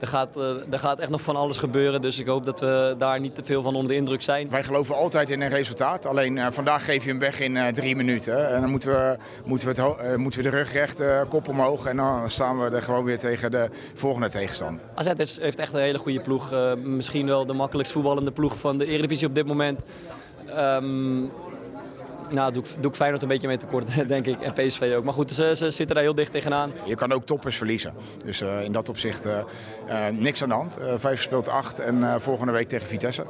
er, gaat, eh, er gaat echt nog van alles gebeuren, dus ik hoop dat we daar niet te veel van onder de indruk zijn. Wij geloven altijd in een resultaat. Alleen eh, vandaag geef je hem weg in eh, drie minuten. En dan moeten we, moeten we, het, moeten we de rug recht, kop omhoog. En dan staan we er gewoon weer tegen de volgende tegenstander. AZ is, heeft echt een hele goede ploeg. Misschien wel de makkelijkst voetballende ploeg van de Eredivisie op dit moment. Ehm, nou, doe ik, doe ik Feyenoord een beetje mee tekort, denk ik. En PSV ook. Maar goed, ze, ze zitten daar heel dicht tegenaan. Je kan ook toppers verliezen. Dus eh, in dat opzicht eh, eh, niks aan de hand. Eh, vijf gespeeld acht en eh, volgende week tegen Vitesse.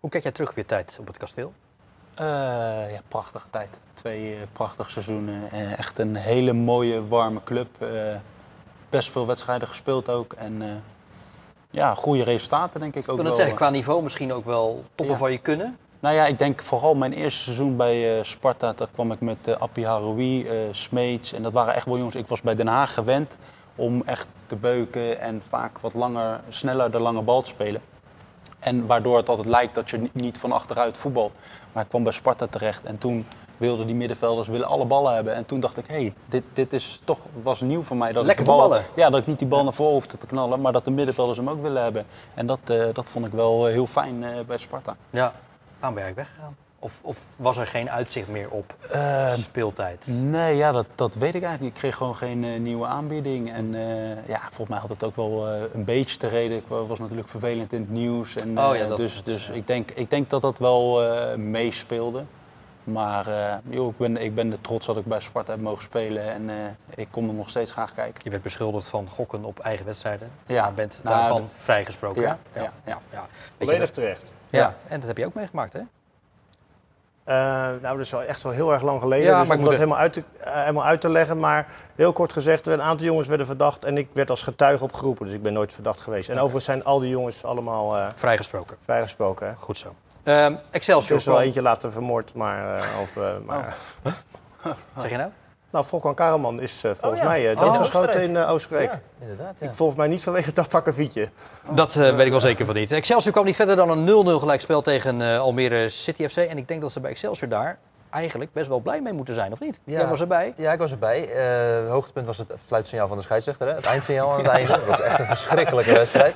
Hoe kijk jij terug op je tijd op het kasteel? Eh, ja, prachtige tijd. Twee eh, prachtige seizoenen. Echt een hele mooie, warme club. Eh, best veel wedstrijden gespeeld ook. En eh, ja, goede resultaten denk ik ook Ik wil wel. het zeggen, qua niveau misschien ook wel toppen Ja. van je kunnen. Nou ja, ik denk vooral mijn eerste seizoen bij eh, Sparta. Daar kwam ik met eh Appie Haroui, eh Smeets. En dat waren echt wel jongens. Ik was bij Den Haag gewend om echt te beuken en vaak wat langer, sneller de lange bal te spelen. En waardoor het altijd lijkt dat je ni- niet van achteruit voetbalt. Maar ik kwam bij Sparta terecht en toen wilden die middenvelders willen alle ballen hebben. En toen dacht ik, hé, hey, dit, dit is toch, was nieuw voor mij. Dat Lekker ik de bal, voetballen. Ja, dat ik niet die bal naar voren hoefde te knallen, maar dat de middenvelders hem ook willen hebben. En dat, dat vond ik wel heel fijn bij Sparta. Ja. Waarom ben je eigenlijk weggegaan? Of, of was er geen uitzicht meer op Eh, speeltijd? Nee, ja, dat, dat weet ik eigenlijk niet. Ik kreeg gewoon geen eh, nieuwe aanbieding. En eh, ja, volgens mij had het ook wel eh, een beetje te reden. Ik wa- was natuurlijk vervelend in het nieuws. En, Oh eh, ja, dat dus dus ja. ik, denk, ik denk dat dat wel eh, meespeelde. Maar eh, joh, ik, ben, ik ben er trots dat ik bij Sparta heb mogen spelen. En eh, ik kom er nog steeds graag kijken. Je werd beschuldigd van gokken op eigen wedstrijden. Ja. Maar bent Nou, daarvan vrijgesproken. Ja, ja, ja. Volledig terecht. Ja. en dat heb je ook meegemaakt, hè? Eh, nou, dat is wel echt wel heel erg lang geleden. Ja, dus maar om ik dat moet helemaal uit, te, eh, helemaal uit te leggen. Maar heel kort gezegd, een aantal jongens werden verdacht en ik werd als getuige opgeroepen. Dus ik ben nooit verdacht geweest. En overigens zijn al die jongens allemaal eh, Vrijgesproken. vrijgesproken. Hè. Goed zo. Ehm Er Excelsior is wel eentje laten vermoord, maar... eh, of, eh, maar Wat zeg je nou? Nou, Volkan Karaman is eh, volgens ja. mij uh, Oh, doodgeschoten Oostenrijk. in eh, Oostenrijk. Ja, inderdaad. Ja. Ik, volgens mij niet vanwege dat takkenfietje. Dat eh, weet ik wel zeker van niet. Excelsior kwam niet verder dan een 0-0 gelijkspel tegen eh, Almere City FC. En ik denk dat ze bij Excelsior daar eigenlijk best wel blij mee moeten zijn, of niet? Jij was erbij. Ja, ik was erbij. Eh, het hoogtepunt was het fluitsignaal van de scheidsrechter. Hè? Het eindsignaal aan het einde. Dat was echt een verschrikkelijke wedstrijd.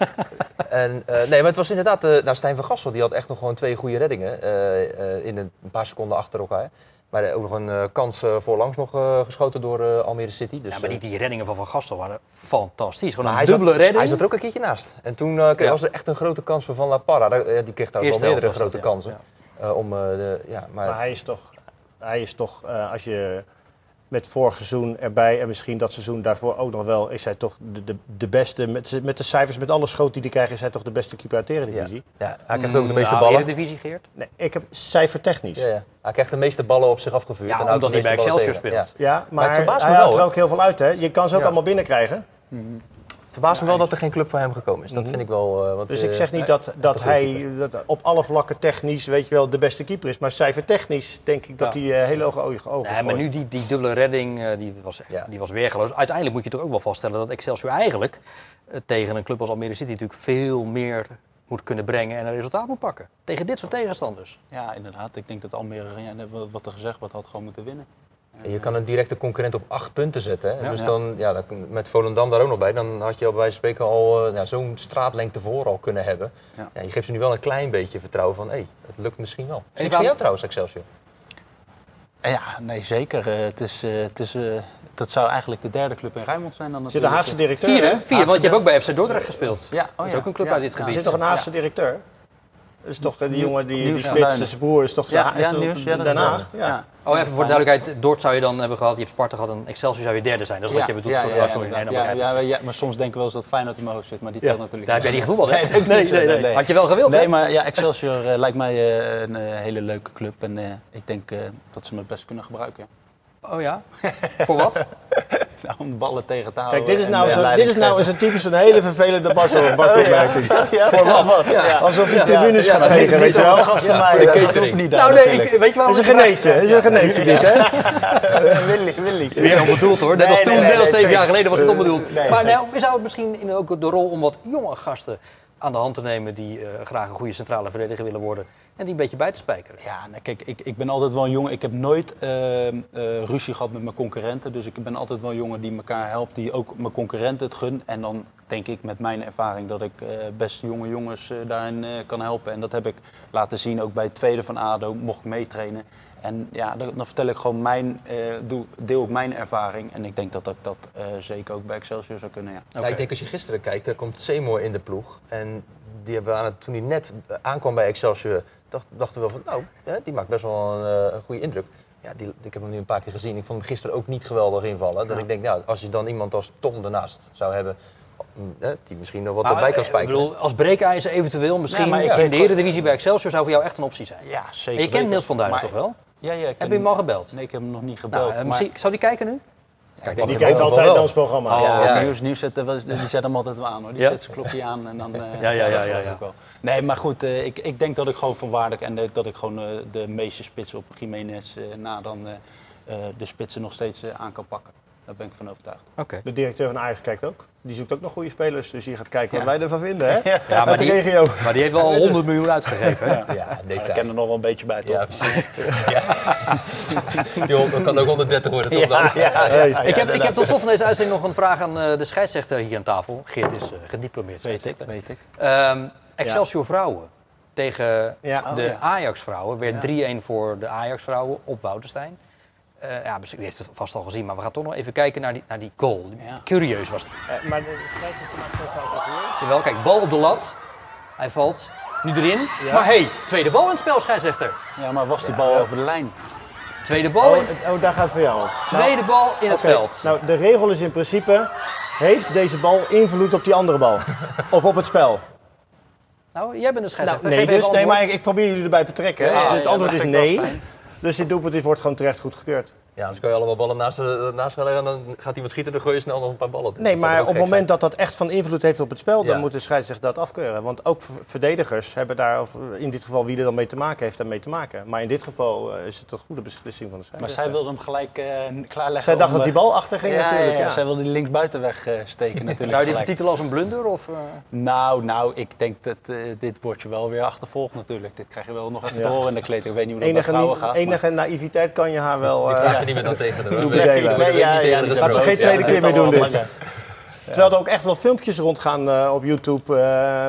En, eh, nee, maar het was inderdaad... eh nou, Stijn van Gassel die had echt nog gewoon twee goede reddingen. eh, eh, in een, een paar seconden achter elkaar. Maar ook nog een eh, kans eh, voorlangs nog eh, geschoten door eh, Almere City. Dus, Ja, maar die, die reddingen van Van Gastel waren fantastisch. Gewoon een hij dubbele zat, redding. Hij zat er ook een keertje naast. En toen eh, kreeg- Ja. was er echt een grote kans voor Van La Parra. Daar- Die kreeg daar wel meerdere grote dat, ja. kansen. Eh, om, eh, de, ja, maar, Maar hij is toch, hij is toch eh, als je met vorig seizoen erbij en misschien dat seizoen daarvoor ook nog wel, is hij toch de, de, de beste, met, met de cijfers, met alle schoten die hij krijgt, is hij toch de beste keeper uit de Eredivisie? ja, hij krijgt ook de meeste Nou, ballen. Eredivisie, Geert? Nee, ik heb cijfertechnisch. Ja, ja. Hij krijgt de meeste ballen op zich afgevuurd. Ja, en houdt omdat hij bij Excelsior speelt. Ja. Ja, Maar maar, het verbaast hij me haalt wel, er hoor. ook heel veel uit, hè? Je kan ze ook Ja. allemaal binnenkrijgen. Het verbaast me wel dat er geen club voor hem gekomen is. Dat vind ik wel... eh, want, Dus eh, ik zeg niet dat, echt dat hij dat op alle vlakken technisch, weet je wel, de beste keeper is. Maar cijfertechnisch denk ik dat hij eh, hele hoge ogen ogen Nee, maar nu die, die dubbele redding, eh, die was, echt, Ja. die was weergeloos. Uiteindelijk moet je toch ook wel vaststellen dat Excelsior eigenlijk eh, tegen een club als Almere City natuurlijk veel meer moet kunnen brengen en een resultaat moet pakken. Tegen dit soort tegenstanders. Ja, inderdaad. Ik denk dat Almere, ja, wat- wat er gezegd wordt, had gewoon moeten winnen. En Je kan een directe concurrent op acht punten zetten. Hè? Ja. dus dan, ja, dan, met Volendam daar ook nog bij, dan had je al bij wijze van spreken al eh, ja, zo'n straatlengte voor al kunnen hebben. Ja. Ja. je geeft ze nu wel een klein beetje vertrouwen van, hé, hey, het lukt misschien wel. En van jou trouwens, Excelsior. Ja, nee, zeker. Eh, het is, eh, het is, eh, dat zou eigenlijk de derde club in Rijnmond zijn dan zit een natuurlijk. Haagse directeur, Vier, hè? Vier, want je hebt ook bij FC Dordrecht gespeeld. Ja, oh dat is ook een club Ja, uit dit ja. Er gebied. zit toch een Haagse directeur? Is toch eh, die Nieuw- jongen, die, die Nieuws spits, zijn broer, is toch Ja, ja, nieuws. Ja, eh, Ja. ja. Oh, even voor de duidelijkheid. Dort zou je dan hebben gehad. Je hebt Sparta gehad en Excelsior zou je derde zijn. Dat is wat je bedoelt. Ja, sorry. Nee, dan ja, maar soms denken we wel eens dat Feyenoord in mijn hoofd zit, maar die Ja, telt natuurlijk Daar heb jij niet. gevoetbald, hè? Nee, Nee, nee, nee. Had je wel gewild, Nee, hè? maar ja, Excelsior eh, lijkt mij eh, een hele leuke club en eh, ik denk eh, dat ze me best kunnen gebruiken. Oh ja? voor wat? Nou, om ballen tegen te houden. Kijk, dit is nou, eh, zo, dit is nou eens een typisch een hele vervelende Bart- Bart-opmerking. Voor wat? Alsof die tribunes gaat vegen, weet je wel? Gasten mij. Dat hoeft niet Nou nee, ik, weet je wel. Het is een geneetje, het is een geneetje dit, hè? Willy, Willy. Weer onbedoeld hoor. Net als toen, net als zeven jaar geleden was het Eh, onbedoeld. maar nou, zou het misschien in ook de rol om wat jonge gasten aan de hand te nemen die eh, graag een goede centrale verdediger willen worden en die een beetje bij te spijkeren? Ja, nou, kijk, ik, ik ben altijd wel een jongen. Ik heb nooit eh, eh, ruzie gehad met mijn concurrenten. Dus ik ben altijd wel een jongen die elkaar helpt, die ook mijn concurrenten het gun. En dan denk ik met mijn ervaring dat ik eh, best jonge jongens eh, daarin eh, kan helpen. En dat heb ik laten zien ook bij het tweede van ADO, mocht ik meetrainen. En ja, dan, dan vertel ik gewoon mijn, eh, doe, deel ik mijn ervaring. En ik denk dat ik dat eh, zeker ook bij Excelsior zou kunnen, ja. Ja, ik denk als je gisteren kijkt, daar komt Seymour in de ploeg. En die hebben we aan het, toen hij net aankwam bij Excelsior, dacht, dachten we wel van, nou, hè, die maakt best wel een, eh, een goede indruk. Ja, die, ik heb hem nu een paar keer gezien. Ik vond hem gisteren ook niet geweldig invallen. Dat ik denk, nou, als je dan iemand als Tom ernaast zou hebben, mm, hè, die misschien nog wat Nou, erbij kan eh, spijkeren. Ik bedoel, als breekijzer eventueel misschien Ja, maar ik in de Eredivisie bij Excelsior zou voor jou echt een optie zijn. Ja, zeker. En je kent. Niels van Duinen Maar- toch wel? Ja, ja. ik Heb je hem al gebeld? Nee, ik heb hem nog niet Nou, gebeld. eh, maar- misschien, zou die kijken nu? Kijk, Die kijkt altijd naar ons programma. Oh, Ja, ja. Nieuws, nieuws zet, die zet hem altijd wel aan hoor. Die Ja? zet zijn klokje aan en dan. eh, Ja, ja, ja, dat ja, ja. Nee, maar goed, eh, ik, ik denk dat ik gewoon voorwaardig en eh, dat ik gewoon eh, de meeste spitsen op Jiménez eh, na dan eh, eh, de spitsen nog steeds aan kan pakken. Daar ben ik van overtuigd. Oké. De directeur van Ajax kijkt ook. Die zoekt ook nog goede spelers. Dus die gaat kijken wat wij ervan vinden, hè? Ja, maar de die, regio. maar die heeft wel 100 miljoen uitgegeven. hè? Ja, Ja, detail. ik ken er nog wel een beetje bij, toch? Ja, precies. ja. Die dat kan ook 130 worden, toch? dan? Hey. ik, heb, ik heb tot slot van deze uitzending nog een vraag aan eh, de scheidsrechter hier aan tafel. Geert is eh, gediplomeerd Weet ik, weet ik. Ehm, Excelsior vrouwen tegen Ja. de Oh, ja. Ajax-vrouwen. Werd 3-1 voor de Ajax-vrouwen op Woudenstein. Eh, ja, misschien u heeft het vast al gezien, maar we gaan toch nog even kijken naar die, naar die goal. Ja. Curieus was die. Eh, maar de scheidsrechter maakt fout weer. Jawel, kijk, bal op de lat. Hij valt nu erin. Maar hé, hey, tweede bal in het spel, scheidsrechter. Ja, maar was die bal over de lijn? Tweede bal, Oh, in, het- oh, daar gaat het voor jou. tweede bal in het veld. Nou, de regel is in principe... Heeft deze bal invloed op die andere bal? of op het spel? Nou, jij bent de Nou, scheidsrechter. nee, Geef even dus, nee, maar ik, ik probeer jullie erbij te betrekken. Ja, het ja, antwoord is nee. Dus dit doelpunt wordt gewoon terecht goedgekeurd. Ja, anders kan je allemaal ballen naast, eh, naast gaan leggen en dan gaat iemand schieten en dan gooi je snel nog een paar ballen. Nee, maar op het moment dat dat echt van invloed heeft op het spel, dan Ja. moet de scheidsrechter dat afkeuren. Want ook verdedigers hebben daar, of in dit geval wie er dan mee te maken heeft, daarmee te maken. Maar in dit geval eh, is het een goede beslissing van de Maar scheidsrechter. zij wilde hem gelijk eh, klaarleggen. Zij dacht om, dat die bal achter ging ja, natuurlijk. Ja, Ja, zij wilde die linksbuiten wegsteken natuurlijk. Zou je dit gelijk. betitelen als een blunder? Of? Nou, nou, ik denk dat dit wordt je wel weer achtervolgd natuurlijk. Dit krijg je wel nog even te horen in de kleding. Ik weet niet hoe dat Enige, bij gaat. enige naïviteit kan je haar wel Er niet meer dan tegen de toebedelen. Nee, ja, Dat gaat ze geen tweede ja. keer meer doen dit. Terwijl er ook echt wel filmpjes rondgaan eh, op YouTube, eh,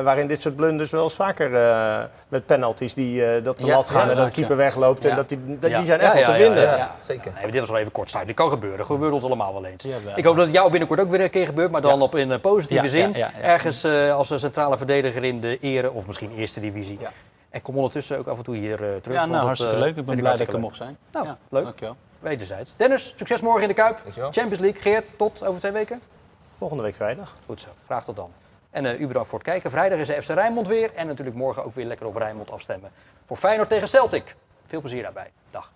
waarin dit soort blunders wel eens vaker eh, met penalties die eh, dat de Ja, lat gaan ja, en dat de keeper wegloopt. En dat die, dat, Ja. die zijn echt ja, wel te ja, vinden. ja, Ja, zeker. Nee, maar dit was wel even kort. Dit kan gebeuren. Dat gebeurt ons allemaal wel eens. Ik hoop dat het jou binnenkort ook weer een keer gebeurt, maar dan op in een positieve Ja, zin. ja, ja, ja. Ergens eh, als een centrale verdediger in de ere of misschien eerste divisie. Ja. En kom ondertussen ook af en toe hier eh, terug. Ja, nou, dat, hartstikke leuk. Ik ben blij dat ik er mocht zijn. Nou, ja, leuk. Dankjewel. Wederzijds. Dennis, succes morgen in de Kuip. Dankjewel. Champions League. Geert, tot over twee weken. Volgende week vrijdag. Goed zo, graag tot dan. En eh, u bedankt voor het kijken. Vrijdag is de FC Rijnmond weer. En natuurlijk morgen ook weer lekker op Rijnmond afstemmen. Voor Feyenoord tegen Celtic. Veel plezier daarbij. Dag.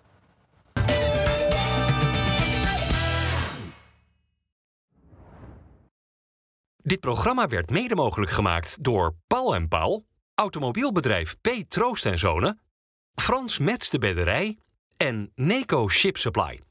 Dit programma werd mede mogelijk gemaakt door Paul en Paul, automobielbedrijf P. Troost en Zonen, Frans Mets de Bedderij en Neco Ship Supply.